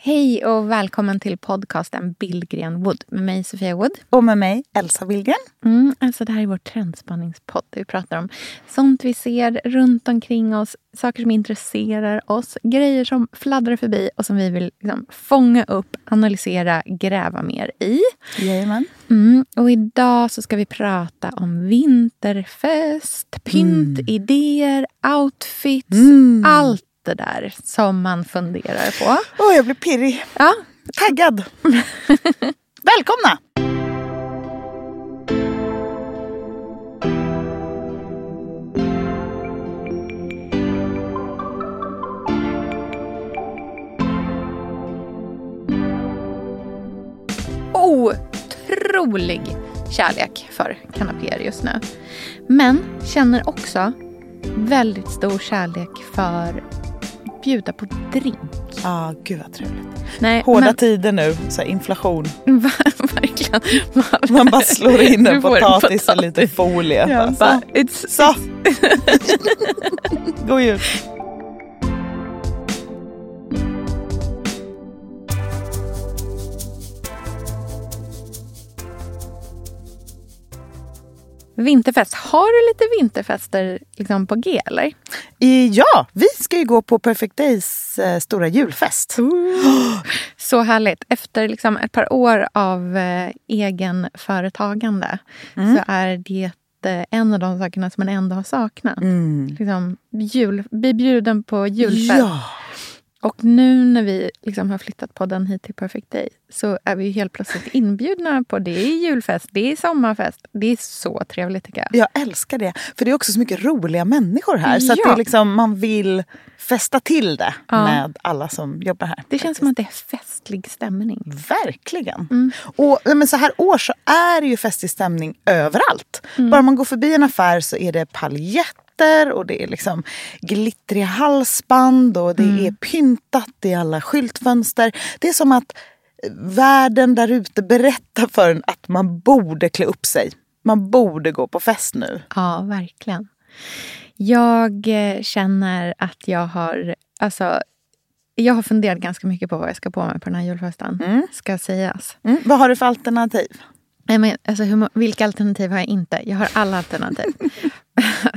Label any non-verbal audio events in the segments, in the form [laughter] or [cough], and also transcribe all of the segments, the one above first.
Hej och välkommen till podcasten Billgren Wood med mig Sofia Wood. Och med mig, Elsa Billgren. Mm, alltså det här är vår trendspanningspodd. Vi pratar om sånt vi ser runt omkring oss, saker som intresserar oss, grejer som fladdrar förbi och som vi vill liksom, fånga upp, analysera, gräva mer i. Jajamän. Mm, och idag så ska vi prata om vinterfest, pynt, idéer, outfits, allt det där som man funderar på. Åh, jag blir pirrig. Ja, Taggad. [laughs] Välkomna! otrolig kärlek för kanapéer just nu. Men känner också väldigt stor kärlek för bjuda på drink. Ja, gud vad trevligt. Nej, Hårda men- tider nu, så här inflation. [laughs] Verkligen. [laughs] Man bara slår in en får potatis och lite potatis. folie. Ja, Bara, bara, så. it's. [laughs] God jul. Vinterfest. Har du lite vinterfester liksom på G eller? Ja, vi ska ju gå på Perfect Days eh, stora julfest. Så härligt. Efter liksom ett par år av eh, egenföretagande så är det eh, en av de sakerna som man ändå har saknat. Liksom, jul, bli bjuden på julfest. Ja. Och nu när vi liksom har flyttat podden hit till Perfect Day så är vi ju helt plötsligt inbjudna på det är julfest, det är sommarfest. Det är så trevligt tycker jag. Jag älskar det. För det är också så mycket roliga människor här. Så att Ja. det är liksom, man vill festa till det Ja. med alla som jobbar här. Det känns som att det är festlig stämning. Verkligen. Mm. Och men så här år så är det ju festig stämning överallt. Mm. Bara man går förbi en affär så är det paljetter och det är liksom glittriga halsband och det Mm. är pyntat i alla skyltfönster. Det är som att världen där ute berättar för en att man borde klä upp sig. Man borde gå på fest nu. Ja, verkligen. Jag eh, känner att jag har... Alltså, jag har funderat ganska mycket på vad jag ska på mig på den här julfesten. Ska sägas. Mm. Vad har du för alternativ? Nej, men, alltså, hur, vilka alternativ har jag inte? Jag har alla alternativ. [laughs]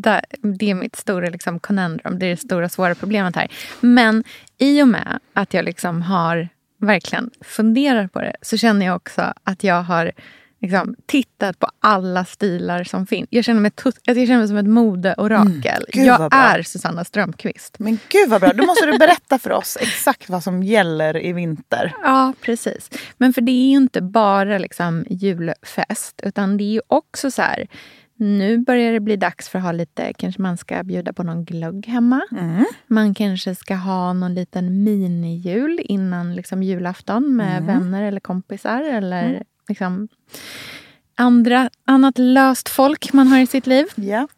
Där- det är mitt stora liksom, conundrum. Det är det stora svåra problemet här. Men i och med att jag liksom har verkligen funderat på det så känner jag också att jag har liksom, tittat på alla stilar som finns. Jag känner mig, tot- jag känner mig som ett modeorakel. Gud, jag är Susanna Strömqvist. Men gud vad bra. Då måste du berätta för oss exakt vad som gäller i vinter. Ja, precis. Men för det är ju inte bara liksom julfest, utan det är ju också så här... Nu börjar det bli dags för att ha lite, kanske man ska bjuda på någon glögg hemma. Man kanske ska ha någon liten minijul innan liksom julafton med vänner eller kompisar. Eller liksom andra, annat löst folk man har i sitt liv. Ja,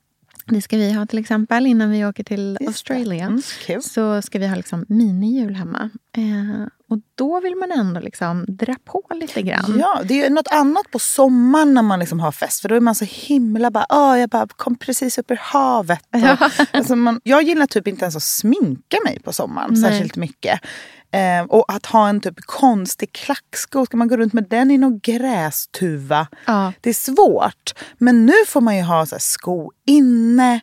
Det ska vi ha till exempel innan vi åker till Just. Australien. Mm, kul. Så ska vi ha liksom minijul hemma. Eh, och då vill man ändå liksom dra på lite grann. Ja, det är ju något annat på sommaren när man liksom har fest. För då är man så himla bara, Åh, jag bara kom precis upp ur havet. Och, [laughs] alltså man, jag gillar typ inte ens att sminka mig på sommaren Nej. särskilt mycket. Eh, och att ha en typ konstig klacksko, ska man gå runt med den i någon grästuva? Ja. Det är svårt. Men nu får man ju ha så sko inne,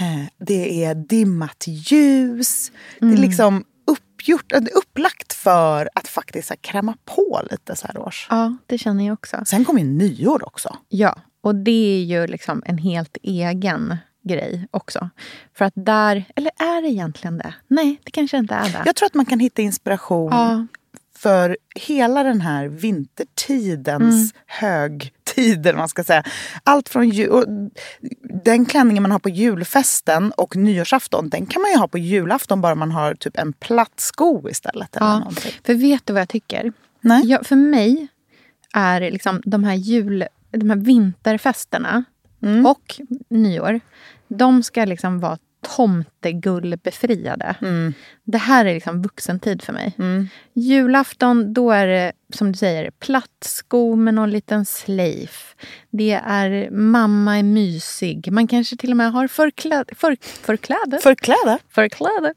eh, det är dimmat ljus. Det är liksom uppgjort, är upplagt för att faktiskt så här kräma på lite så här års. ja, det känner jag också. Sen kommer ju nyår också. Ja, och det är ju liksom en helt egen grej också. För att där, eller är det egentligen det? Nej, det kanske inte är det. Jag tror att man kan hitta inspiration Ja. För hela den här vintertidens högtider, man ska säga. Allt från den klänningen man har på julfesten och nyårsafton, den kan man ju ha på julafton bara man har typ en platt sko istället. Eller Ja, någonting. för vet du vad jag tycker? Nej. Ja, för mig är liksom de här jul, de här vinterfesterna Mm. och nyår, de ska liksom vara tomtegullbefriade. Mm. Det här är liksom vuxentid för mig. Julafton, då är det som du säger platt sko med någon liten slöjf. Det är mamma är mysig. Man kanske till och med har förkläde. För, förkläde? Förkläde? förkläde.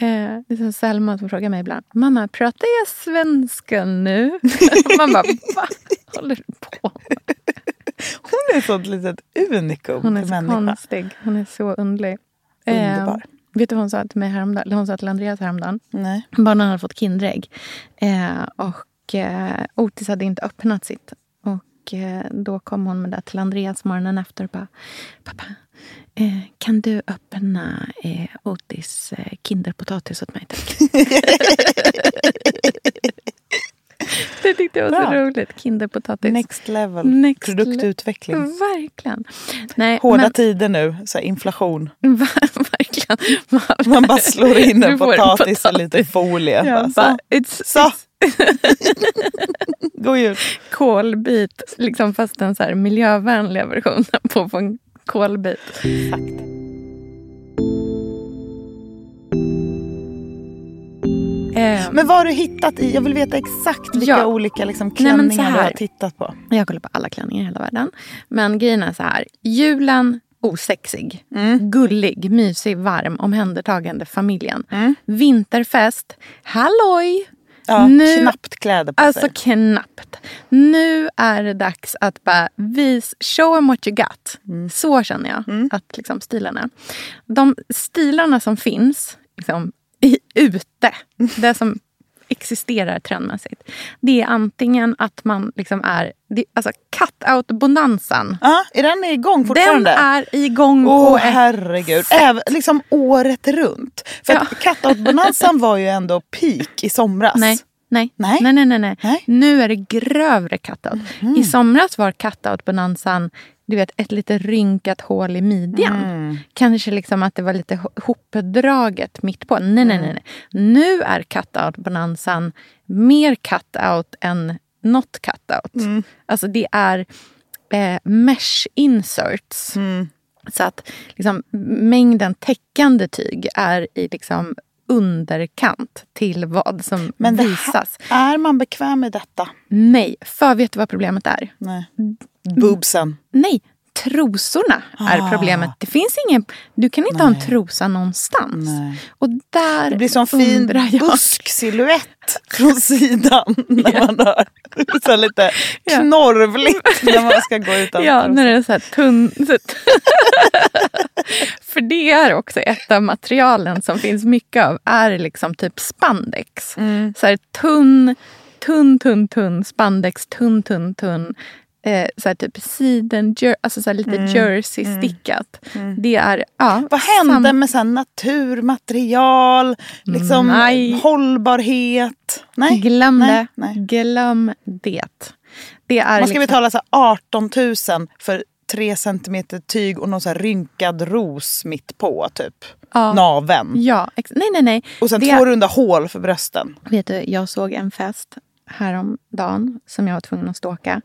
Eh, det är som Selma som frågar mig ibland. Mamma, pratar jag svenska nu? [laughs] Man bara, vad håller du på? Hon är ett sånt litet unikum Hon är så människa. konstig. Hon är så underlig. Underbar. vet du vad hon sa till mig häromdagen? Hon sa till Andreas häromdagen. Nej. Barnen hade fått Kinderägg. Eh, och eh, Otis hade inte öppnat sitt. Och eh, då kom hon med det till Andreas morgonen efter och bara Pappa, eh, kan du öppna eh, Otis eh, Kinderpotatis åt mig tack? [laughs] [laughs] [laughs] det tyckte jag var så Bra. roligt. Kinderpotatis. Next level. Next Produktutveckling. Verkligen. Nej, Hårda men, tider nu, så inflation. [laughs] verkligen. Man bara slår in en [laughs] en potatis och lite potatis. folie. Ja, Bara, bara, så. it's, Så. God jul. kolbit, liksom fast den så miljövänliga versionen på en kolbit. Eh, Men vad har du hittat i? Jag vill veta exakt vilka Ja. olika liksom, Nej, klänningar du här. har tittat på. jag kollar på alla klänningar i hela världen. Men grejen är så här. Julen, osexig. Gullig, mysig, varm, omhändertagande familjen. Vinterfest, halloj! Ja, Nu- Knappt kläder på Alltså sig. knappt. Nu är det dags att bara vis, show them what you got. Mm. Så känner jag att liksom stilen är. De stilarna som finns liksom, i, ute, det som existerar trendmässigt. Det är antingen att man liksom är, det, alltså cut-out-bonanzan. Ja, är den igång Den fortfarande? är igång Åh på ett herregud. Även, liksom året runt. För Ja. cut-out-bonanzan [laughs] var ju ändå peak i somras. Nej. Nej. Nej. Nej. nej, nej, nej. Nu är det grövre cutout. I somras var cutout-bonanzan du vet, ett lite rynkat hål i midjan. Kanske liksom att det var lite ho- hopdraget mitt på. Nej, nej, nej. nej. Nu är cutout-bonanzan mer cutout än not cutout. Alltså det är eh, mesh inserts. Så att liksom, mängden täckande tyg är i liksom underkant till vad som Men visas. här, är man bekväm med detta? Nej, för vet du vad problemet är? Nej. Boobsen. Nej, trosorna är Ah. problemet. Det finns ingen, du kan inte ha en trosa någonstans. Nej. Och där Det blir som fin busksilhuett från sidan. När [laughs] man har så lite Ja. knorvligt när man ska gå utan Ja, när det är så här tunn... [laughs] För det är också ett av materialen som finns mycket av. Är liksom typ spandex. Mm. Så här tunn, tunn, tunn, tunn spandex. Tunn, tunn, tunn. Eh, så typ siden, jer- alltså så lite jersey-stickat. Det är... Ja, Mm. Vad hände med så naturmaterial, liksom Nej. hållbarhet? Nej. Glöm Nej, det. nej. Glöm det. det är Man ska liksom, betala så här 18 000 för tre centimeter tyg och någon så rynkad ros mitt på, typ. Ja. Naven. Ja, nej, nej, nej. Och sen det, två runda hål för brösten. Vet du, jag såg en fest häromdagen som jag var tvungen att ståka.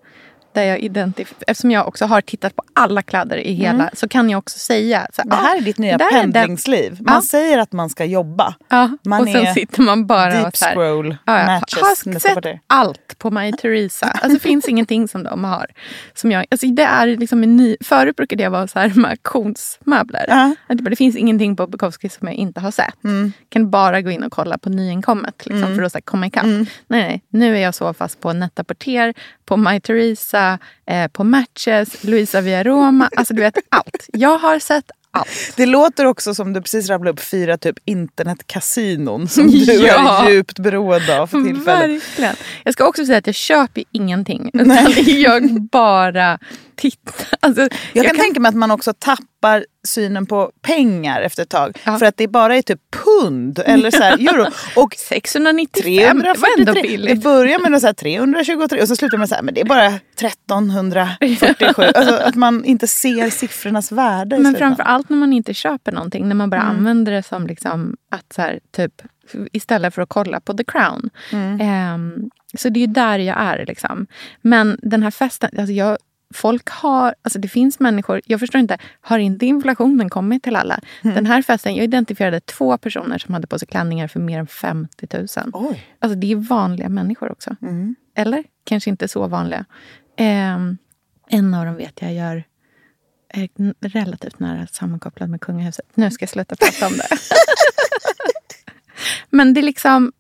Där jag identif- Eftersom jag också har tittat på alla kläder i hela så kan jag också säga. Så, Mm. Det här är ditt nya pendlingsliv. Man Ja. säger att man ska jobba. Ja, Man och sen är sitter man bara Deep och så här, scroll Ja, matches. Har sett allt på My Theresa. Alltså, det finns ingenting som de har. Som jag, alltså, det är liksom en ny, förut brukade det vara så här med auktionsmöbler. Ja. Det finns ingenting på Bukowski som jag inte har sett. Mm. kan bara gå in och kolla på nyinkommet liksom, för att så här, komma ikapp. Mm. Nej, nej, nu är jag så fast på Netta Porter, på My Theresa, eh, på Matches, Luisa Via Roma. Alltså du vet allt. Jag har sett allt. Det låter också som du precis rabblade upp fyra typ internetkasinon som du [laughs] Ja. är djupt beroende av för tillfället. Verkligen. Jag ska också säga att jag köper ingenting. Utan jag [laughs] bara titta. [laughs] Alltså, Jag, kan, tänka mig att man också tappar synen på pengar efter ett tag. Ja. För att det bara är typ pund eller så här, [laughs] euro. Och 695, det var 343. Det billigt. börjar med något så här 323 och så slutar man så här, men det är bara 1347. [laughs] alltså att man inte ser siffrornas värde. Men slutändan. framför allt när man inte köper någonting, när man bara använder det som liksom att så här, typ istället för att kolla på The Crown. Ehm, så det är ju där jag är. Liksom. Men den här festen, alltså jag, folk har, alltså det finns människor, jag förstår inte, har inte inflationen kommit till alla? Den här festen, jag identifierade två personer som hade på sig klänningar för mer än 50 000. Oj. Alltså det är vanliga människor också. Eller kanske inte så vanliga. Ehm, en av dem vet jag gör är n- relativt nära sammankopplad med kungahuset. Nu ska jag sluta prata om det. [laughs] Men det, liksom,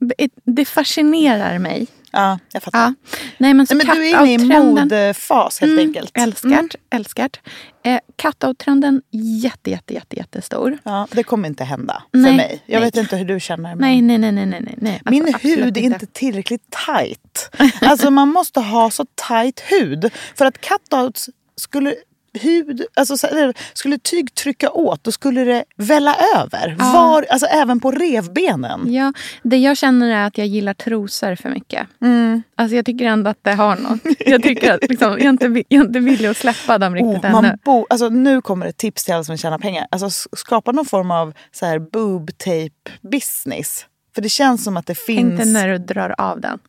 det fascinerar mig. Ja, jag fattar. Ja. Nej, men så Nej, men du är inne i modefas helt enkelt. Älskat, älskat. Eh, cut-out-trenden jätte, jätte, jätte, jättestor. Ja, det kommer inte hända för Nej, mig. Jag nej. vet inte hur du känner. Men... Nej, nej, nej, nej, nej, nej. Min Alltså, absolut hud är inte tillräckligt tight. Alltså man måste ha så tight hud. För att cutouts skulle hud, alltså, skulle tyg trycka åt då skulle det välla över. Var, alltså även på revbenen. Ja, det jag känner är att jag gillar trosor för mycket. Mm. Alltså jag tycker ändå att det har något. Jag tycker att liksom, jag, är inte, jag är inte villig att släppa dem riktigt Oh, ännu. man bo, alltså, nu kommer ett tips till alla som tjänar pengar. Alltså, skapa någon form av så här, boob tape business. För det känns som att det finns... Inte när du drar av den.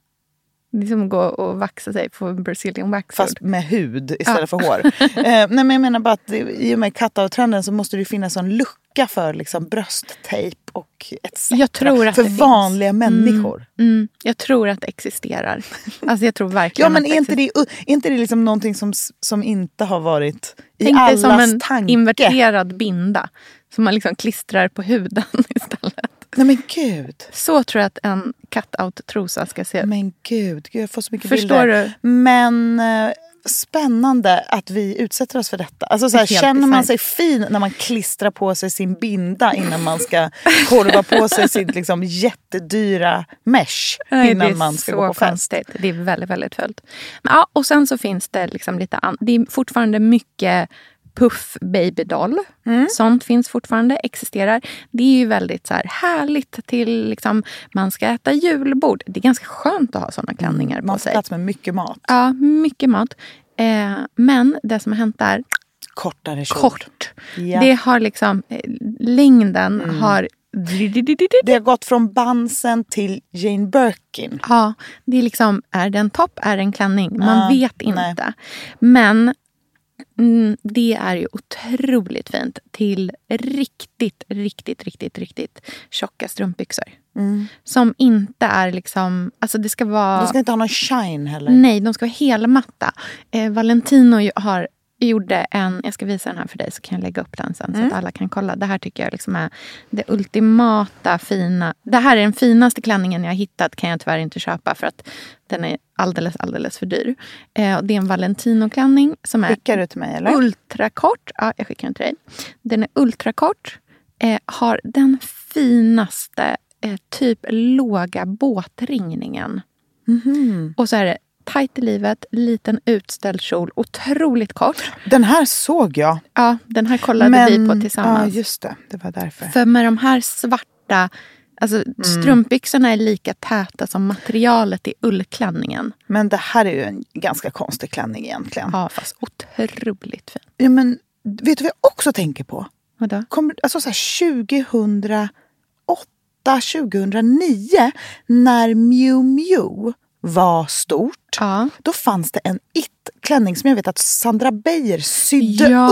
Det är som att gå och vaxa sig på Brazilian wax. Fast med hud istället Ja. för hår. [laughs] eh, nej, men jag menar bara att i och med cut-out-trenden så måste det finnas en lucka för liksom, brösttejp och etc. Jag tror att för det finns. vanliga människor. Mm, jag tror att det existerar. Alltså jag tror verkligen Ja men är inte det, är inte det liksom någonting som, som inte har varit i Tänk dig allas som en tanke? inverterad binda. Som man liksom klistrar på huden [laughs] istället. Nej men gud. Så tror jag att en cut-out-trosa ska se. Men gud, gud jag får så mycket Förstår bilder. du? Men eh, spännande att vi utsätter oss för detta. Alltså, så här, känner man sig fin när man klistrar på sig sin binda innan man ska korva på sig sitt liksom, jättedyra mesh Nej, innan är man ska gå på fest? konstigt. Det är väldigt, väldigt fult. Men, ja, och sen så finns det liksom lite an- Det är fortfarande mycket puff babydoll. Mm. Sånt finns fortfarande, existerar. Det är ju väldigt så här härligt till liksom, man ska äta julbord. Det är ganska skönt att ha såna klänningar Mm, Man på får sig. plats med mycket mat. Ja, mycket mat. Eh, men det som har hänt där, Kortare kjol. kort. Ja. Mm. Det har liksom, eh, längden har... Det har gått från bansen till Jane Birkin. Ja, det är liksom, är det en topp, är det en klänning? Man Ja, vet nej. inte. Men mm, det är ju otroligt fint till riktigt, riktigt, riktigt, riktigt tjocka strumpbyxor. Som inte är liksom, alltså det ska vara... De ska inte ha någon shine heller. Nej, de ska vara helmatta. Eh, Valentino har gjorde en, jag ska visa den här för dig så kan jag lägga upp den sen så att alla kan kolla. Det här tycker jag liksom är det ultimata fina. Det här är den finaste klänningen jag har hittat kan jag tyvärr inte köpa för att den är alldeles, alldeles för dyr. Eh, och det är en Valentino-klänning som är Skickar du till mig eller? ultrakort. Ja, jag skickar den till dig. Den är ultrakort. Eh, har den finaste eh, typ låga båtringningen. Mhm. Och så är det tajt i livet, liten utställd kjol, otroligt kort. Den här såg jag. Ja, den här kollade vi på tillsammans. Ja, just det. Det var därför. För med de här svarta, alltså Mm. strumpbyxorna är lika täta som materialet i ullklänningen. Men det här är ju en ganska konstig klänning egentligen. Ja, fast otroligt fin. Ja, men vet du vad jag också tänker på? Vadå? Kommer, alltså så här 2008, 2009 när Miu Miu var stort. Ja. Då fanns det en it-klänning som jag vet att Sandra Beijer sydde Ja.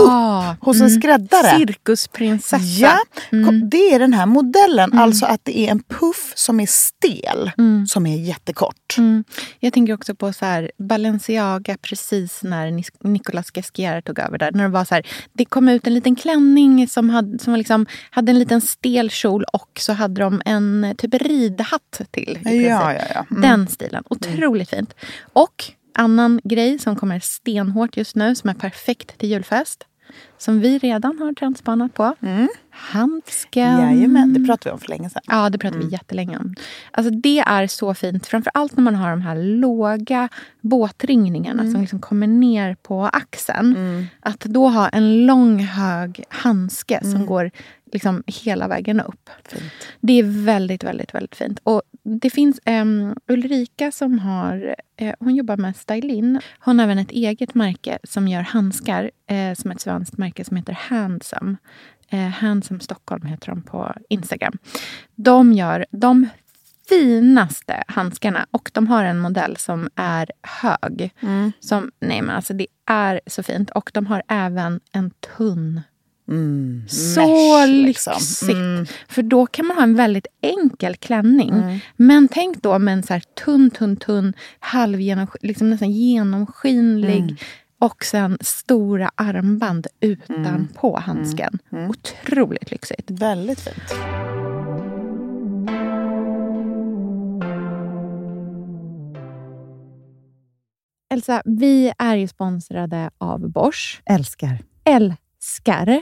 upp hos en skräddare. Cirkusprinsessa. Ja, ko- det är den här modellen. Alltså att det är en puff som är stel, som är jättekort. Mm. Jag tänker också på så här, Balenciaga precis när Nicolas Ghesquière tog över där. När det, var så här, det kom ut en liten klänning som, hade, som liksom, hade en liten stel kjol och så hade de en eh, typ ridhatt till. Ja, ja, ja. Mm. Den stilen. Otroligt fint. Och annan grej som kommer stenhårt just nu som är perfekt till julfest. som vi redan har trendspanat på. Mm. Handsken. Jajamän, det pratade vi om för länge sedan. Ja, det pratade Mm. vi jättelänge om. Alltså, det är så fint, framför allt när man har de här låga båtringningarna Mm. som liksom kommer ner på axeln. Att då ha en lång hög handske Mm. som går liksom hela vägen upp. Det är väldigt, väldigt, väldigt fint. Och det finns um, Ulrika som har, eh, hon jobbar med Stylin. Hon har även ett eget märke som gör handskar, eh, som ett svenskt märke som heter Handsome. Eh, Handsome Stockholm heter de på Instagram. De gör de finaste handskarna och de har en modell som är hög. Som, nej men alltså det är så fint. Och de har även en tunn Mm. så Mesh, liksom. lyxigt. Mm. För då kan man ha en väldigt enkel klänning. Men tänk då med en så här tunn, tunn, tunn, halvgenomsk- liksom nästan genomskinlig och sen stora armband utanpå handsken. Otroligt lyxigt. Väldigt fint. Elsa, vi är ju sponsrade av Bosch. Älskar. älskar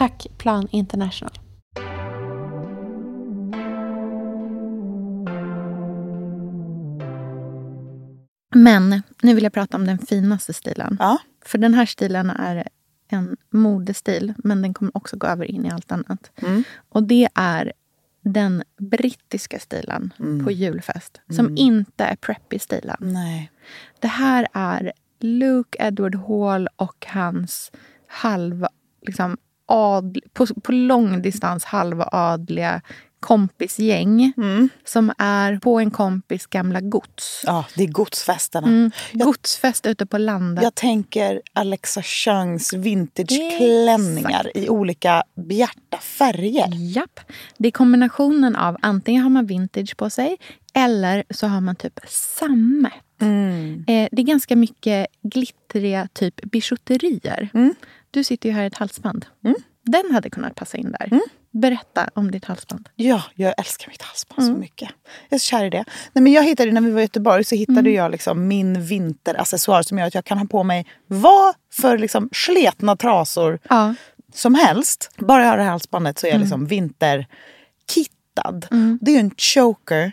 Tack Plan International. Men nu vill jag prata om den finaste stilen. Ja. För den här stilen är en modestil, men den kommer också gå över in i allt annat. Mm. Och det är den brittiska stilen Mm. på julfest, som inte är preppy-stilen. Nej. Det här är Luke Edward Hall och hans halva, liksom, adl, på, på lång distans halva adliga kompisgäng som är på en kompis gamla gods. Ja, det är godsfesterna. Mm. Jag- Godsfest ute på landet. Jag tänker Alexa Chungs vintageklänningar i olika bjärta färger. Japp. Det är kombinationen av antingen har man vintage på sig eller så har man typ sammet. Mm. Eh, det är ganska mycket glittriga typ bijouterier. Mm. Du sitter ju här i ett halsband. Den hade kunnat passa in där. Mm. Berätta om ditt halsband. Ja, jag älskar mitt halsband så mycket. Jag är så kär i det. Nej, men jag hittade, när vi var i Göteborg så hittade jag liksom min vinteraccessoar som gör att jag kan ha på mig vad för liksom sletna trasor Ja. som helst. Bara jag har det här halsbandet så är jag liksom vinterkittad. Det är en choker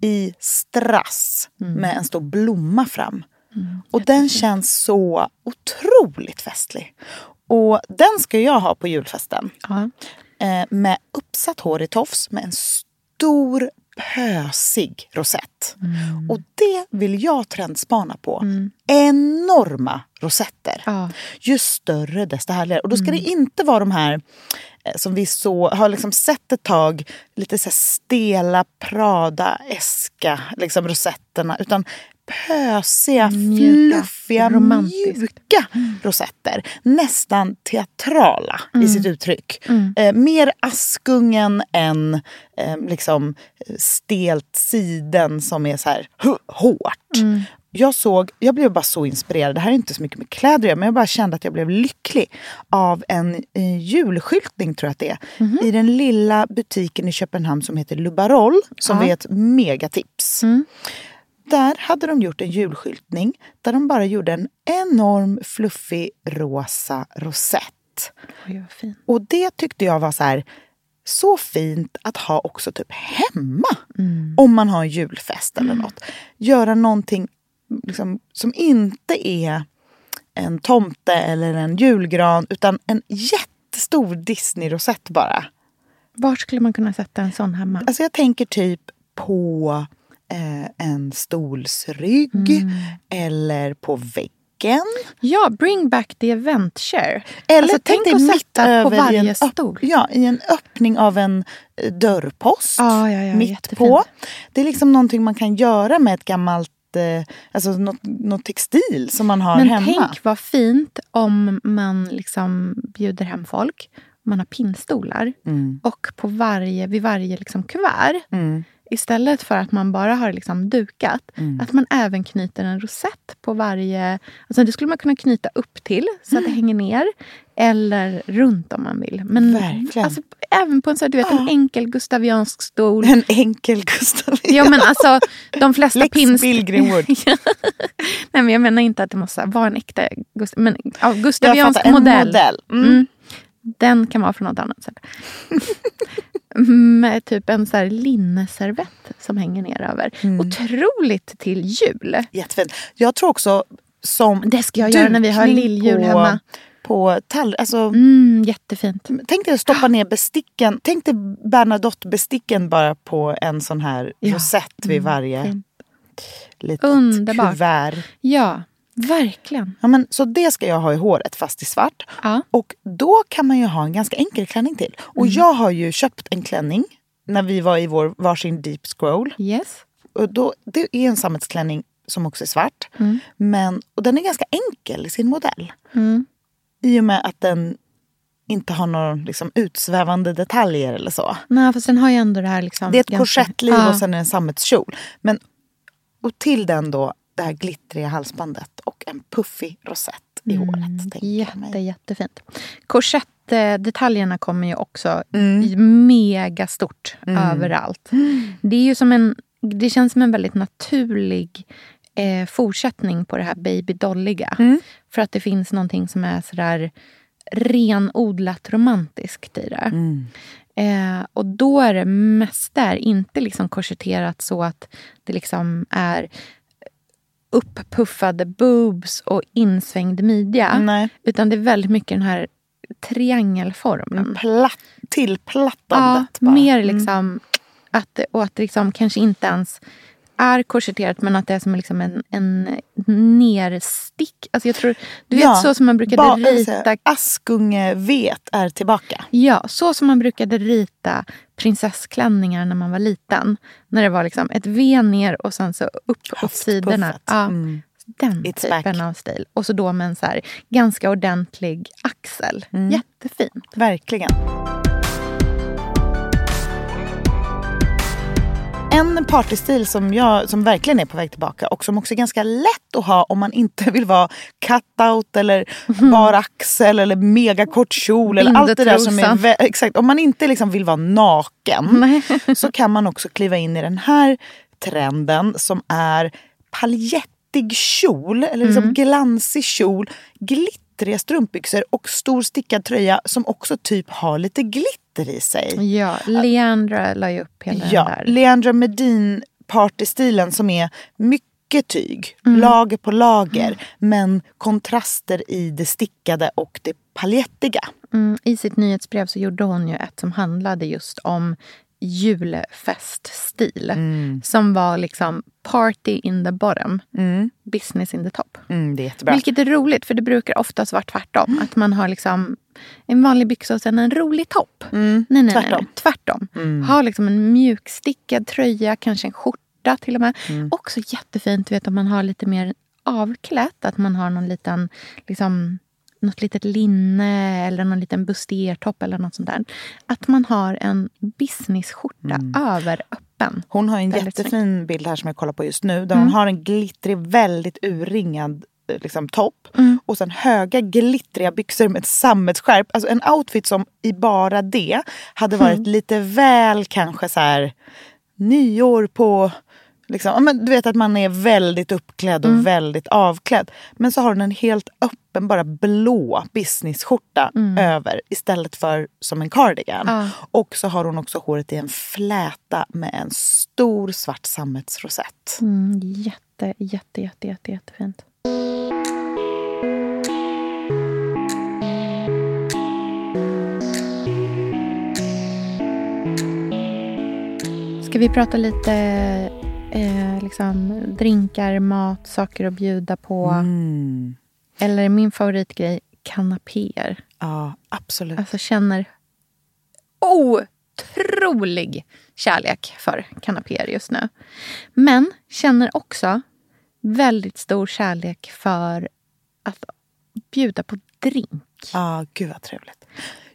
i strass med en stor blomma fram. Och den känns så otroligt festlig. Och den ska jag ha på julfesten. Ja. Eh, med uppsatt hår i tofs med en stor pösig rosett. Och det vill jag trendspana på. Enorma rosetter. Ja. Ju större desto härligare. Och då ska det inte vara de här eh, som vi så, har liksom sett ett tag, lite så stela Prada-eska liksom rosetterna. Utan pösiga, Mjuka, fluffiga, romantiska. mjuka rosetter. Nästan teatrala Mm. i sitt uttryck. Eh, mer Askungen än eh, liksom stelt siden som är så här hårt. Mm. Jag såg, jag blev bara så inspirerad. Det här är inte så mycket med kläder men jag bara kände att jag blev lycklig av en eh, julskyltning, tror jag att det är. Mhm. I den lilla butiken i Köpenhamn som heter Lubaroll, som Ja. är ett megatips. Mm. Där hade de gjort en julskyltning där de bara gjorde en enorm fluffig rosa rosett. Oj. Och det tyckte jag var så här så fint att ha också typ hemma. Om man har en julfest eller något. Göra någonting liksom, som inte är en tomte eller en julgran utan en jättestor Disney-rosett bara. Var skulle man kunna sätta en sån hemma? Alltså jag tänker typ på eh, en stolsrygg Mm. eller på väggen. Ja, bring back the event share. Eller alltså, tänk dig att sätta på en varje öpp- stol. Ja, i en öppning av en eh, dörrpost. Ja, ja, ja, mitt jättefint. på. Det är liksom någonting man kan göra med ett gammalt eh, Alltså något, något textil som man har Men hemma. tänk vad fint om man liksom bjuder hem folk. Man har pinnstolar. Mm. Och på varje, vid varje liksom kuvert, Mm. Istället för att man bara har liksom dukat, Mm. att man även knyter en rosett på varje... Alltså det skulle man kunna knyta upp till så att det hänger ner. Eller runt om man vill. Men Verkligen. Alltså, även på en, så, du vet, en enkel gustaviansk stol. En enkel Gustav. Ja men alltså de flesta Lex pins... Wood. [laughs] Nej men jag menar inte att det måste vara en äkta Gust- men Jag gustaviansk fattar, en modell. modell. Mm. Mm. Den kan vara från något annat sätt. Med typ en så här linneservett som hänger ner över. Mm. Otroligt till jul. Jättefint. Jag tror också som Det ska jag göra när vi har lilljul på, hemma. På tall- alltså, Mm, jättefint. Tänk dig att stoppa ner besticken. Tänk dig Bernadotte-besticken bara på en sån här Ja. rosett vid varje fint. litet Underbart. kuvert. Ja, verkligen. Ja, men, så det ska jag ha i håret fast i svart. Ja. Och då kan man ju ha en ganska enkel klänning till. Och Mm. jag har ju köpt en klänning när vi var i vår varsin deep scroll. Yes. Och då, det är en sammetsklänning som också är svart. Mm. Men, och den är ganska enkel i sin modell. Mm. I och med att den inte har några liksom, utsvävande detaljer eller så. Nej, för sen har jag ändå det här liksom... Det är ett ganska- korsettliv Ja. och sen är det en sammetskjol. Men, och till den då det här glittriga halsbandet och en puffig rosett i håret. tänker jag Jätte, jättefint. Korsettdetaljerna kommer ju också Mm. mega stort överallt. Det är ju som en... Det känns som en väldigt naturlig eh, fortsättning på det här babydolliga. Mm. För att det finns någonting som är sådär renodlat romantiskt i det. Mm. Eh, och då är det mest där inte liksom korsetterat så att det liksom är uppuffade boobs och insvängd midja. Nej. Utan det är väldigt mycket den här triangelformen. Platt, Ja, tillplattandet. bara. mer Mm. liksom att, det- och att det liksom kanske inte ens är korsetterat men att det är som liksom en, en nerstick. Alltså jag tror, du vet Ja, så som man brukade Ba- rita säga, Askungevet är tillbaka. Ja, så som man brukade rita prinsessklänningar när man var liten. När det var liksom ett V ner och sen så upp åt sidorna. Ja, Mm. Den It's typen back. av stil. Och så då med en så här ganska ordentlig axel. Mm. Jättefint. Verkligen. En partystil som, jag, som verkligen är på väg tillbaka och som också är ganska lätt att ha om man inte vill vara cut-out eller bar axel eller megakort kjol. Eller allt det där som är, exakt, om man inte liksom vill vara naken Nej. [laughs] så kan man också kliva in i den här trenden som är paljettig kjol, eller liksom Mm. glansig kjol, glittriga strumpbyxor och stor stickad tröja som också typ har lite glitter i sig. Ja, Leandra la ju upp hela Ja, den där. Leandra Medin partystilen som är mycket tyg, Mm. lager på lager, men kontraster i det stickade och det paljettiga. Mm, I sitt nyhetsbrev så gjorde hon ju ett som handlade just om julfeststil. Mm. Som var liksom party in the bottom, business in the top. Mm, det är jättebra. Vilket är roligt, för det brukar oftast vara tvärtom. Att man har liksom en vanlig byxa och sen en rolig topp. nej, nej, nej, tvärtom. nej. Tvärtom. Ha liksom en mjukstickad tröja, kanske en skjorta till och med. Också jättefint vet, om man har lite mer avklätt. Att man har någon liten, liksom, något litet linne eller någon liten bustiertopp eller något sånt där. Att man har en businessskjorta över öppen. Hon har en jättefin bild här som jag kollar på just nu. Där hon har en glittrig, väldigt urringad eh, liksom, topp. Och sen höga glittriga byxor med ett sammetsskärp. Alltså en outfit som i bara det hade varit lite väl kanske så här nyår på... Liksom, men du vet att man är väldigt uppklädd och väldigt avklädd. Men så har hon en helt öppen, bara blå businessskjorta över istället för som en cardigan. Ja. Och så har hon också håret i en fläta med en stor svart sammetsrosett. Mm, jätte, jätte, jätte, jätte, jättefint. Ska vi prata lite eh, liksom, drinkar, mat, saker att bjuda på? Mm. Eller min favoritgrej, kanapéer. Ja, absolut. Alltså känner otrolig kärlek för kanapéer just nu. Men känner också väldigt stor kärlek för att bjuda på drink. Ja, gud vad trevligt.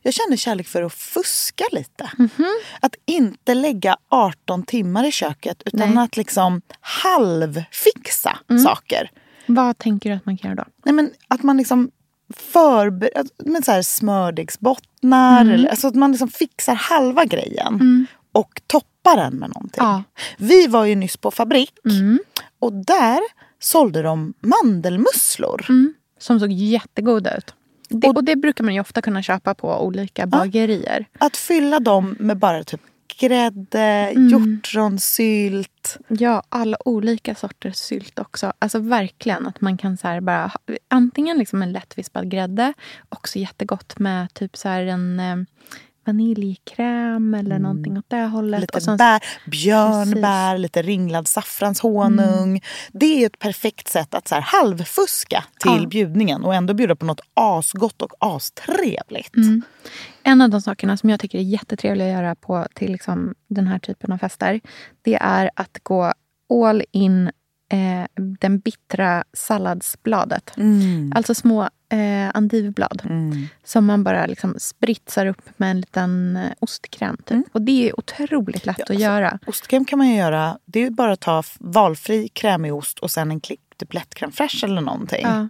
Jag känner kärlek för att fuska lite. Mhm. Att inte lägga 18 timmar i köket utan Nej. Mm. att liksom halvfixa saker. Vad tänker du att man kan göra då? Nej, men att man liksom förbereder så här smördegsbottnar. Mm. Eller, alltså att man liksom fixar halva grejen och toppar den med någonting. Ja. Vi var ju nyss på fabrik Mm. och där sålde de mandelmusslor. Mm. Som såg jättegoda ut. Det, och det brukar man ju ofta kunna köpa på olika bagerier. Att fylla dem med bara typ grädde, Mm. hjortronsylt. Ja, alla olika sorters sylt också. Alltså verkligen att man kan så bara ha, antingen liksom en lättvispad grädde, också jättegott med typ så här en eh, vaniljkräm eller någonting åt det hållet. Lite Och sen- bär, björnbär, lite ringlad saffranshonung. Mm. Det är ett perfekt sätt att så här halvfuska till Ja. bjudningen och ändå bjuda på något asgott och astrevligt. Mm. En av de sakerna som jag tycker är jättetrevliga att göra på till liksom den här typen av fester, det är att gå all in eh, den bittra salladsbladet. Mm. Alltså små eh, andivblad som man bara liksom spritsar upp med en liten eh, ostkräm. Typ. Och det är otroligt lätt att göra. Ostkräm kan man ju göra. Det är ju bara att ta valfri krämig ost och sen en klick typ lätt crème fraîche eller någonting. Ja,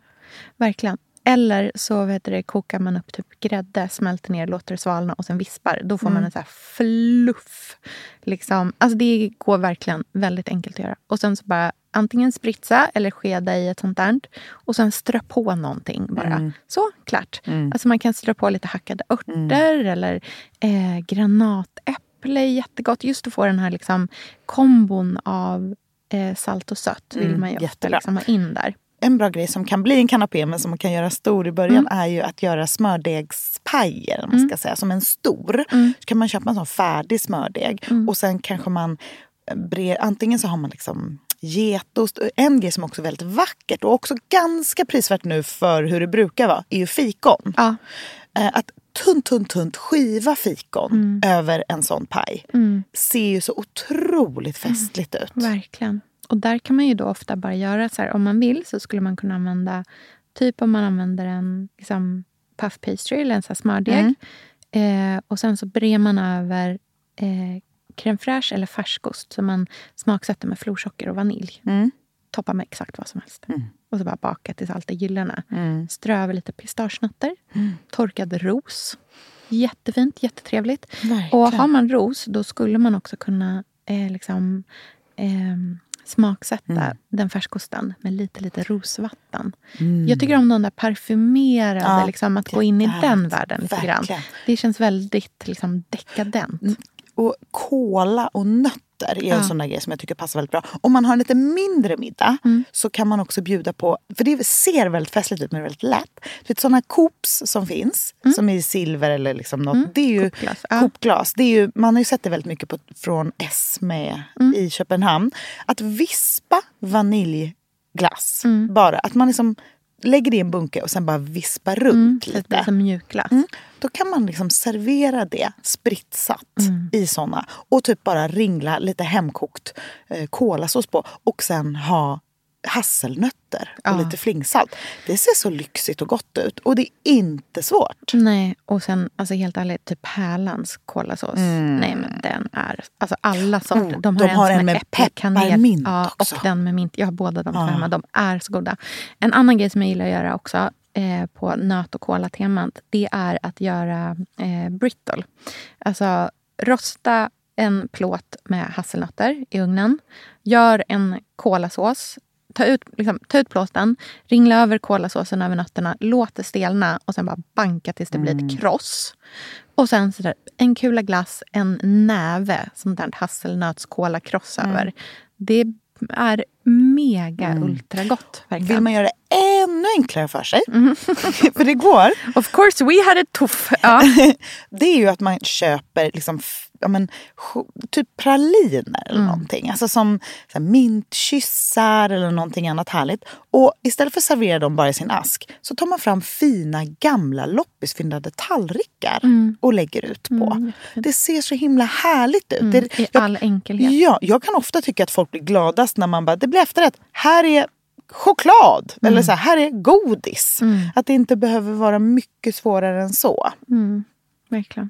verkligen. Eller så vet du, det, kokar man upp typ grädde, smälter ner, låter det svalna och sen vispar. Då får man en så här fluff. Liksom. Alltså det går verkligen väldigt enkelt att göra. Och sen så bara antingen spritsa eller skeda i ett sånt där. Och sen strö på någonting bara. Så, klart. Alltså man kan strö på lite hackade örter eller eh, granatäpple. Jättegott. Just att få den här liksom, kombon av eh, salt och sött vill man ju ofta liksom ha in där. En bra grej som kan bli en kanapé men som man kan göra stor i början Mm. är ju att göra smördegspajer. Man ska säga, som en stor. Mm. Så kan man köpa en sån färdig smördeg och sen kanske man bre, antingen så har man liksom getost. En grej som också är väldigt vackert och också ganska prisvärt nu för hur det brukar vara är ju fikon. Ja. Eh, Att tunt, tunt, tunt skiva fikon Mm. över en sån paj ser ju så otroligt festligt ut. Verkligen. Och där kan man ju då ofta bara göra så här, om man vill så skulle man kunna använda, typ om man använder en liksom, puff pastry eller en så smördeg. Eh, och sen så brer man över eh, crème fraîche eller färskost som man smaksätter med florsocker och vanilj. Mm. Toppa med exakt vad som helst. Och så bara baka tills allt är gyllene. Strö över lite pistagenötter. Torkad ros. Jättefint, jättetrevligt. Verkligen. Och har man ros, då skulle man också kunna eh, liksom, ehm, smaksätta Mm. den färskosten med lite, lite rosvatten. Jag tycker om de där parfymerade, Ja, liksom, att gå in i den världen lite grann. Det känns väldigt liksom, dekadent. Och kola och nötter är en sån där grej som jag tycker passar väldigt bra. Om man har en lite mindre middag Mm. så kan man också bjuda på, för det ser väldigt festligt ut men väldigt lätt. Vet, såna coops som finns, som är i silver eller liksom något. Det är ju Mm. Coopglas. Coopglas. Det är ju, man har ju sett det väldigt mycket på, från S med Mm. i Köpenhamn. Att vispa vaniljglass Mm. bara. Att man liksom lägger det i en bunke och sen bara vispar runt att det lite. som mjukglass. Mm. Då kan man liksom servera det spritsat Mm. i såna och typ bara ringla lite hemkokt eh, kolasås på och sen ha hasselnötter och Ja. lite flingsalt. Det ser så lyxigt och gott ut och det är inte svårt. Nej, och sen alltså helt ärligt, typ Pärlans kolasås. Nej, men den är... Alltså alla sorter. Mm. Oh, de har, de har en, en med med pepparmint ja, också. Och den med mint. Jag har båda de Ja. hemma. De är så goda. En annan grej som jag gillar att göra också eh, på nöt och kola-temat, det är att göra eh, brittle. Alltså rosta en plåt med hasselnötter i ugnen. Gör en kolasås. Ta ut, liksom, ta ut plåten, ringla över kolasåsen över nötterna, låt det stelna och sen bara banka tills det blir Mm. ett kross. Och sen så där, en kula glass, en näve sånt där hasselnötskolakross Mm. över. Det är mega ultra gott. Verkligen. Vill man göra det ännu enklare för sig, Mm. [laughs] för det går, Of course we had a tuff. Ja. [laughs] det är ju att man köper liksom ja, men, typ praliner eller någonting. Alltså som så här, mintkyssar eller någonting annat härligt. Och istället för att servera dem bara i sin ask så tar man fram fina gamla loppisfyndade tallrikar och lägger ut på. det ser så himla härligt ut. Det, I jag- all enkelhet. Ja, jag kan ofta tycka att folk blir gladast när man bara, det blir efterrätt. Här är choklad. Eller så här, här är godis. Att det inte behöver vara mycket svårare än så. Verkligen.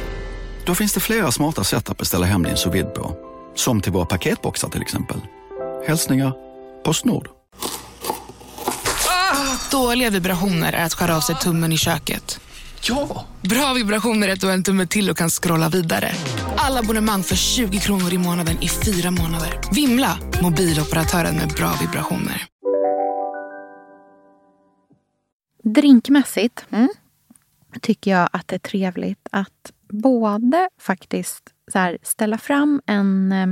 Då finns det flera smarta sätt att beställa hem din sous på. Som till våra paketboxar till exempel. Hälsningar Postnord. Dåliga vibrationer är att skära av sig tummen i köket. Ja! Bra vibrationer är att du har en tumme till och kan scrolla vidare. Alla abonnemang för 20 kronor i månaden i fyra månader. Vimla! Mobiloperatören med bra vibrationer. Drinkmässigt tycker jag att det är trevligt att både faktiskt så här, ställa fram en... eh,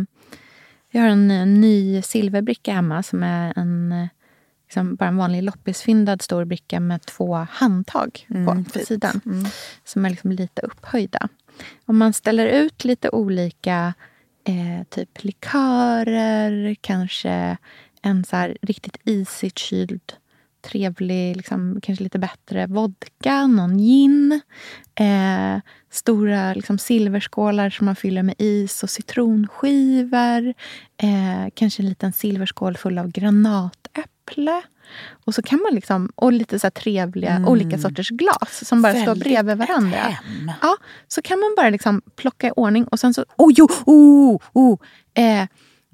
Jag har en eh, ny silverbricka hemma som är en, eh, liksom bara en vanlig loppisfyndad stor bricka med två handtag på, på sidan. Som är liksom lite upphöjda. Om man ställer ut lite olika eh, typ likörer, kanske en så här riktigt isigt kyld trevlig, liksom, kanske lite bättre vodka, någon gin. Eh, stora liksom, silverskålar som man fyller med is och citronskivor. Eh, kanske en liten silverskål full av granatäpple. Och så kan man liksom, och lite så trevliga olika sorters glas som bara står Väldigt bredvid varandra. hem. Ja, så kan man bara liksom plocka i ordning och sen så, oh jo, oh, oh, eh,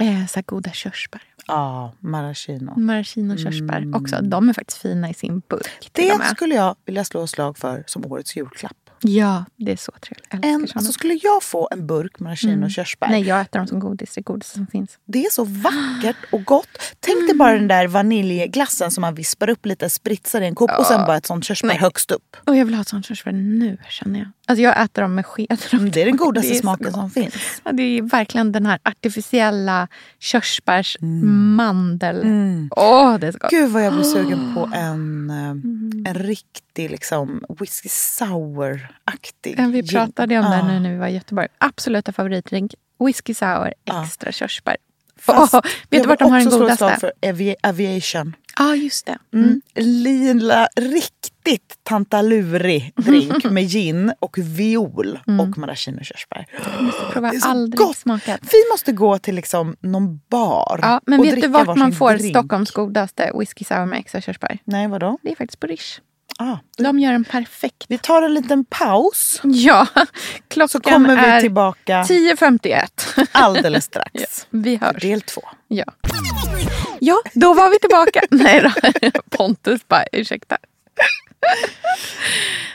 eh, så goda körsbär. Ja, maraschino. Maraschino-körsbär också. De är faktiskt fina i sin burk. och Det skulle jag vilja slå slag för som årets julklapp. Ja, det är så trevligt. En, alltså skulle jag få en burk maraschino körsbär. Nej, jag äter dem som godis. Det godigaste som finns. Det är så vackert och gott. Tänk dig bara den där vaniljglassen som man vispar upp lite, spritsar i en kopp och sen bara ett sånt körsbär Nej. högst upp. Och jag vill ha ett sånt körsbär nu, känner jag. Alltså jag äter dem med sked. Mm, [laughs] Det är den godaste Det är smaken som finns. Ja, det är verkligen den här artificiella körsbärsmandel. Åh, det är så gott. Gud vad jag blir sugen på [gasps] en, eh, en riktig liksom whisky sour-aktig Ja, Vi pratade om det Ja. nu när vi var i Göteborg. Absoluta favoritdrink. Whisky sour, Ja. extra körsbär. Fast Åh, vet du jag vart de har den godaste? för avi- aviation. Ja, just det. Mm. Lila, riktigt tantalurig drink [laughs] med gin och viol och maraschino-körsbär. Prova Det är så aldrig gott. smakat. Vi måste gå till liksom någon bar Ja, men och vet du vart man får drink. Stockholms godaste whisky sour med extra körsbär? Nej, vadå? Det är faktiskt på Rish. Ah, De gör en perfekt. vi tar en liten paus Ja, [laughs] klockan så kommer vi är tillbaka 10.51. alldeles strax. [laughs] Vi För hörs. del två. Ja. ja, då var vi tillbaka. [laughs] Nej då. Pontus bara, ursäkta.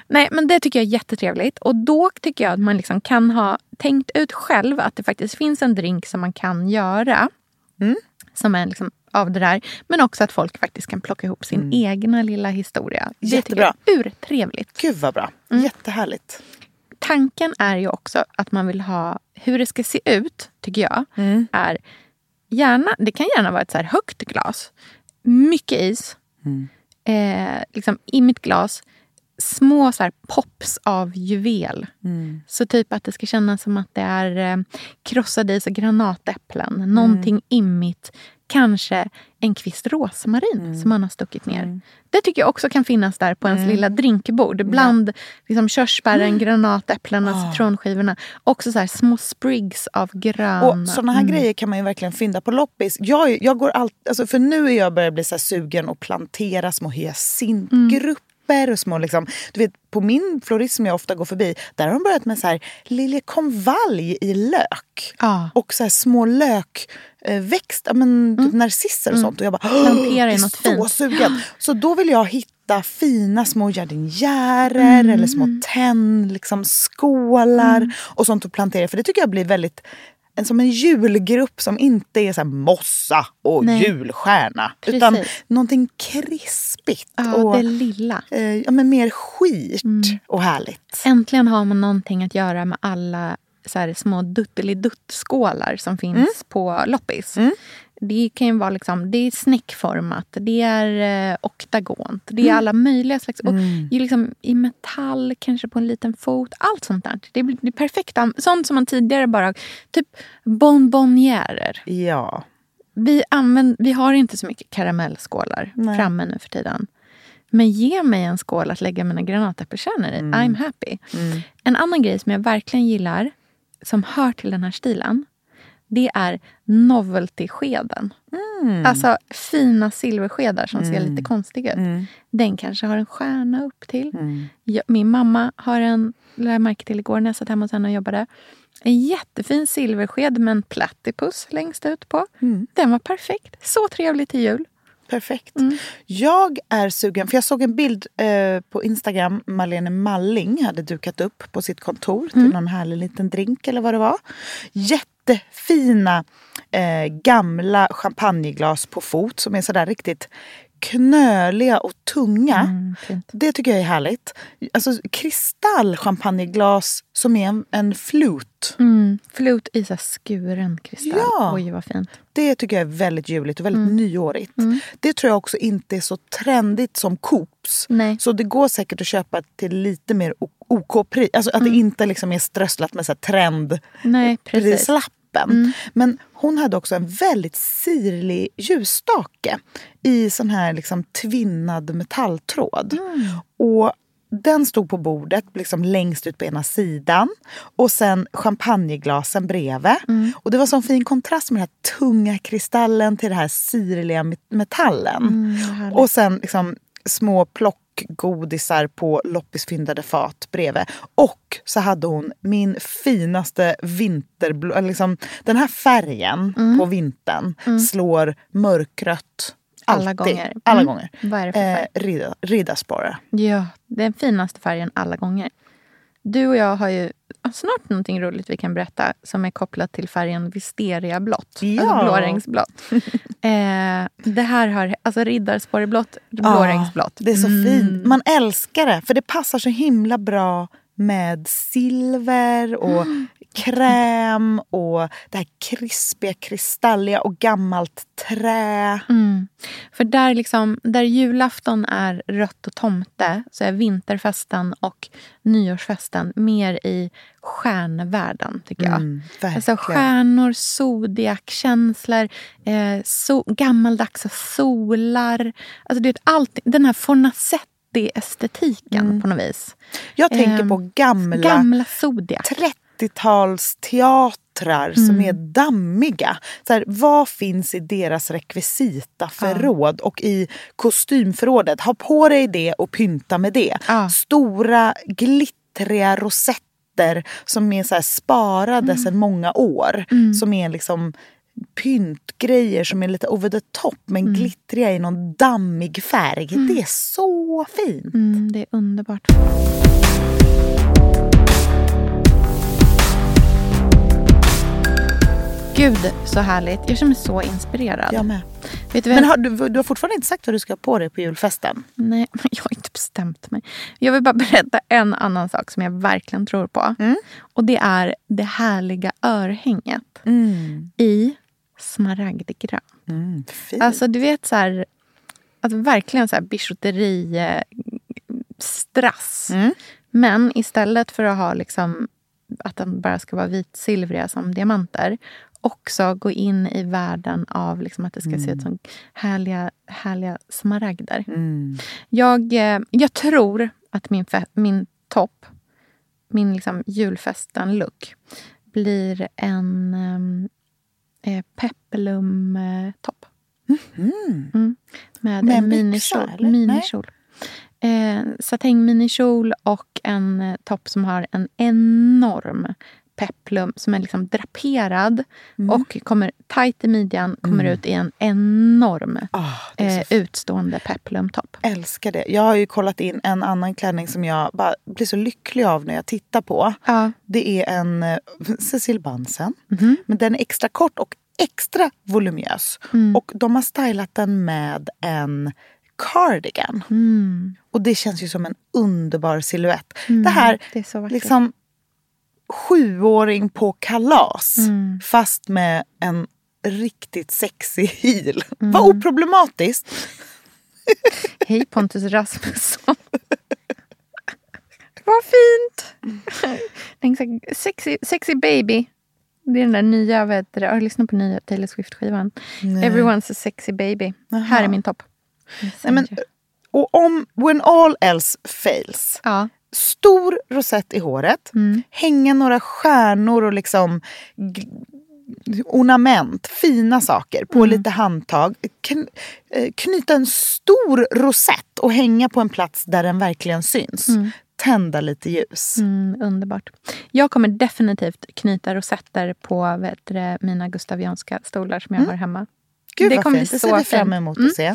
Nej, men det tycker jag är jättetrevligt. Och då tycker jag att man liksom kan ha tänkt ut själv att det faktiskt finns en drink som man kan göra. Som är liksom av det där. Men också att folk faktiskt kan plocka ihop sin egna lilla historia. Det Jättebra. tycker jag är urtrevligt. Gud vad bra. Mm. Jättehärligt. Tanken är ju också att man vill ha, hur det ska se ut, tycker jag, är gärna, det kan gärna vara ett så här högt glas. Mycket is. Eh, liksom I mitt glas, små så här pops av juvel. Så typ att det ska kännas som att det är eh, krossade is och granatäpplen. Någonting immigt. Kanske en kvist rosmarin som man har stuckit ner. Det tycker jag också kan finnas där på ens lilla drinkbord. Bland liksom, körsbären, granatäpplen och citronskivorna. Också så här, små sprigs av gröna. Och såna här grejer kan man ju verkligen fynda på loppis. Jag, jag går allt, alltså för nu är jag börjar bli så sugen och plantera små hyacintgrupper och små liksom, du vet på min florist som jag ofta går förbi, där har de börjat med så här liljekonvalj i lök. Ja. Och så små lökväxter, men typ narcisser och sånt. Och jag bara, Plantera jag är något så fint. sugen. [gasps] Så då vill jag hitta fina små jardinjärer eller små tenn, liksom skålar och sånt att plantera. För det tycker jag blir väldigt en, som en julgrupp som inte är så mossa och Nej. julstjärna. Precis. Utan någonting krispigt Ja, och det lilla. eh, ja, men mer skit Mm. och härligt. Äntligen har man någonting att göra med alla så här, små duttelidutt-skålar som finns Mm. på loppis. Det kan ju vara liksom, det är snäckformat, det är eh, oktagont, det är Mm. alla möjliga slags... Och Mm. liksom I metall, kanske på en liten fot. Allt sånt där. Det blir det är perfekt. Sånt som man tidigare bara... Typ bonbonjärer. Ja. Vi, använder, vi har inte så mycket karamellskålar Nej. framme nu för tiden. Men ge mig en skål att lägga mina granatäppelkärnor i. Mm. I'm happy. En annan grej som jag verkligen gillar, som hör till den här stilen, det är novelty-skeden. Mm. Alltså fina silverskedar som ser Mm. lite konstiga ut. Mm. Den kanske har en stjärna upp till. Mm. Jag, min mamma har en, lade jag märke till igår när jag satt hemma hos henne och jobbade. En jättefin silversked med en platypus längst ut på. Mm. Den var perfekt. Så trevlig till jul. Perfekt. Mm. Jag är sugen, för jag såg en bild eh, på Instagram. Marlene Malling hade dukat upp på sitt kontor till någon härlig liten drink eller vad det var. Jättefina eh, gamla champagneglas på fot som är sådär riktigt knöliga och tunga. Mm. Det tycker jag är härligt. Alltså kristall champagneglas som är en, en flut. Mm. Flut i så skuren kristall. Ja. Oj, vad fint. Det tycker jag är väldigt juligt och väldigt Mm. nyårigt. Det tror jag också inte är så trendigt som Coops. Nej. Så det går säkert att köpa till lite mer OK-pris. Alltså att det inte liksom är strösslat med så här Nej, precis. trendprislappen. Men hon hade också en väldigt sirlig ljusstake i sån här liksom tvinnad metalltråd. Och den stod på bordet liksom längst ut på ena sidan och sen champagneglasen bredvid. Och det var sån fin kontrast med den här tunga kristallen till den här sirliga met- metallen. Mm, och sen liksom små plockgodisar på loppisfyndade fat bredvid. Och så hade hon min finaste vinterblå... Liksom, den här färgen Mm. på vintern slår mörkrött. Alla Alltid. gånger. Alla Mm. gånger. Vad är det för färg? Eh, Ridda- Riddarspåra. Ja, den finaste färgen alla gånger. Du och jag har ju snart någonting roligt vi kan berätta som är kopplat till färgen visteriablått. Ja. Alltså blåregnsblått. [laughs] eh, det här har, alltså riddarspåreblått, blåregnsblått. Det är så Mm. fint. Man älskar det, för det passar så himla bra med silver och Mm. [gasps] kräm och det här krispiga, kristalliga och gammalt trä. Mm. För där, liksom, där julafton är rött och tomte så är vinterfesten och nyårsfesten mer i stjärnvärlden, tycker jag. Mm. Alltså stjärnor, zodiakkänslor, eh, so gammaldags solar. Alltså, du vet, allt, den här Fornasetti-estetiken på något vis. Jag tänker på gamla, Gamla zodiac. 30-talsteatrar som Mm. är dammiga. Så här, vad finns i deras rekvisitaförråd och i kostymförrådet? Ha på dig det och pynta med det. Stora glittriga rosetter som är så här sparade sedan många år. Mm. Som är liksom pyntgrejer som är lite over the top men Mm. glittriga i någon dammig färg. Det är så fint. Mm, det är underbart. Gud, så härligt. Jag känner mig så inspirerad. Jag med. Vet du Men har, du, du har fortfarande inte sagt vad du ska ha på dig på julfesten? Nej, [laughs] jag har inte bestämt mig. Jag vill bara berätta en annan sak som jag verkligen tror på. Och det är det härliga örhänget i smaragdgrön. Mm, fint. Alltså du vet så här, alltså, verkligen så här bijouteri eh, strass. Men istället för att ha liksom att den bara ska vara vitsilvriga som diamanter också gå in i världen av liksom att det ska se ut som härliga, härliga smaragder. Jag, eh, jag tror att min, min topp, min liksom julfesten-look blir en eh, peplum-topp. Mm. Med, Med en minikjol. minikjol. Eh, satäng minikjol och en eh, topp som har en enorm peplum som är liksom draperad Mm. och kommer tajt i midjan, kommer Mm. ut i en enorm är eh, utstående peplumtopp. älskar det. Jag har ju kollat in en annan klänning som jag bara blir så lycklig av när jag tittar på. Ja. Det är en eh, Cecil Bansen. Mhm. Men den är extra kort och extra voluminös. Mm. Och de har stylat den med en cardigan. Mm. Och det känns ju som en underbar silhuett. Mm, Det här, det är så vackert. liksom sjuåring på kalas. Mm. Fast med en riktigt sexig heel. Mm. Vad oproblematiskt. [laughs] Hej Pontus Rasmusson. [laughs] Vad fint! Sexy, sexy baby. Det är den där nya, vet du, har du lyssnat på nya Taylor Swift-skivan? Everyone's a sexy baby. Jaha. Här är min topp. Nej, men, och om when all else fails. Ja. Stor rosett i håret. Mm. Hänga några stjärnor och liksom ornament, fina saker på Mm. lite handtag. Kn- eh, knyta en stor rosett och hänga på en plats där den verkligen syns. Mm. Tända lite ljus. Mm, underbart. Jag kommer definitivt knyta rosetter på vet du, mina gustavianska stolar som jag har hemma. Mm. Gud det kommer fint. bli Det ser så vi fram emot Mm. att se.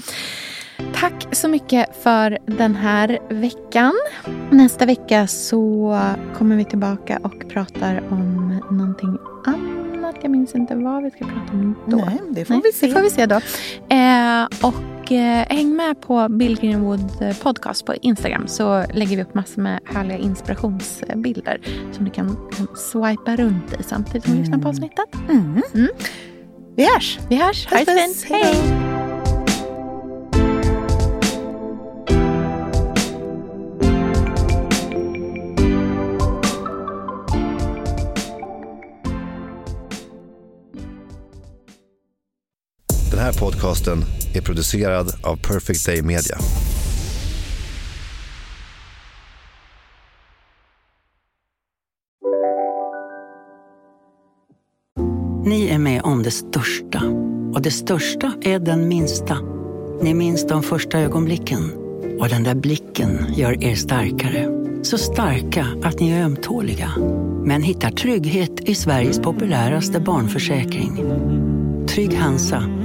Tack så mycket för den här veckan. Nästa vecka så kommer vi tillbaka och pratar om någonting annat. Jag minns inte vad vi ska prata om då. Nej, det får vi se. Det får vi se då. Eh, och eh, häng med på Bill Greenwood podcast på Instagram så lägger vi upp massor med härliga inspirationsbilder som du kan, kan swipa runt i samtidigt som du lyssnar på avsnittet. Mm. Mm. Vi hörs. Vi hörs. Ha det fint. Hej! Podcasten är producerad av Perfect Day Media. Ni är med om det största. Och det största är den minsta. Ni minns de första ögonblicken. Och den där blicken gör er starkare. Så starka att ni är ömtåliga. Men hittar trygghet i Sveriges populäraste barnförsäkring. Trygg Hansa.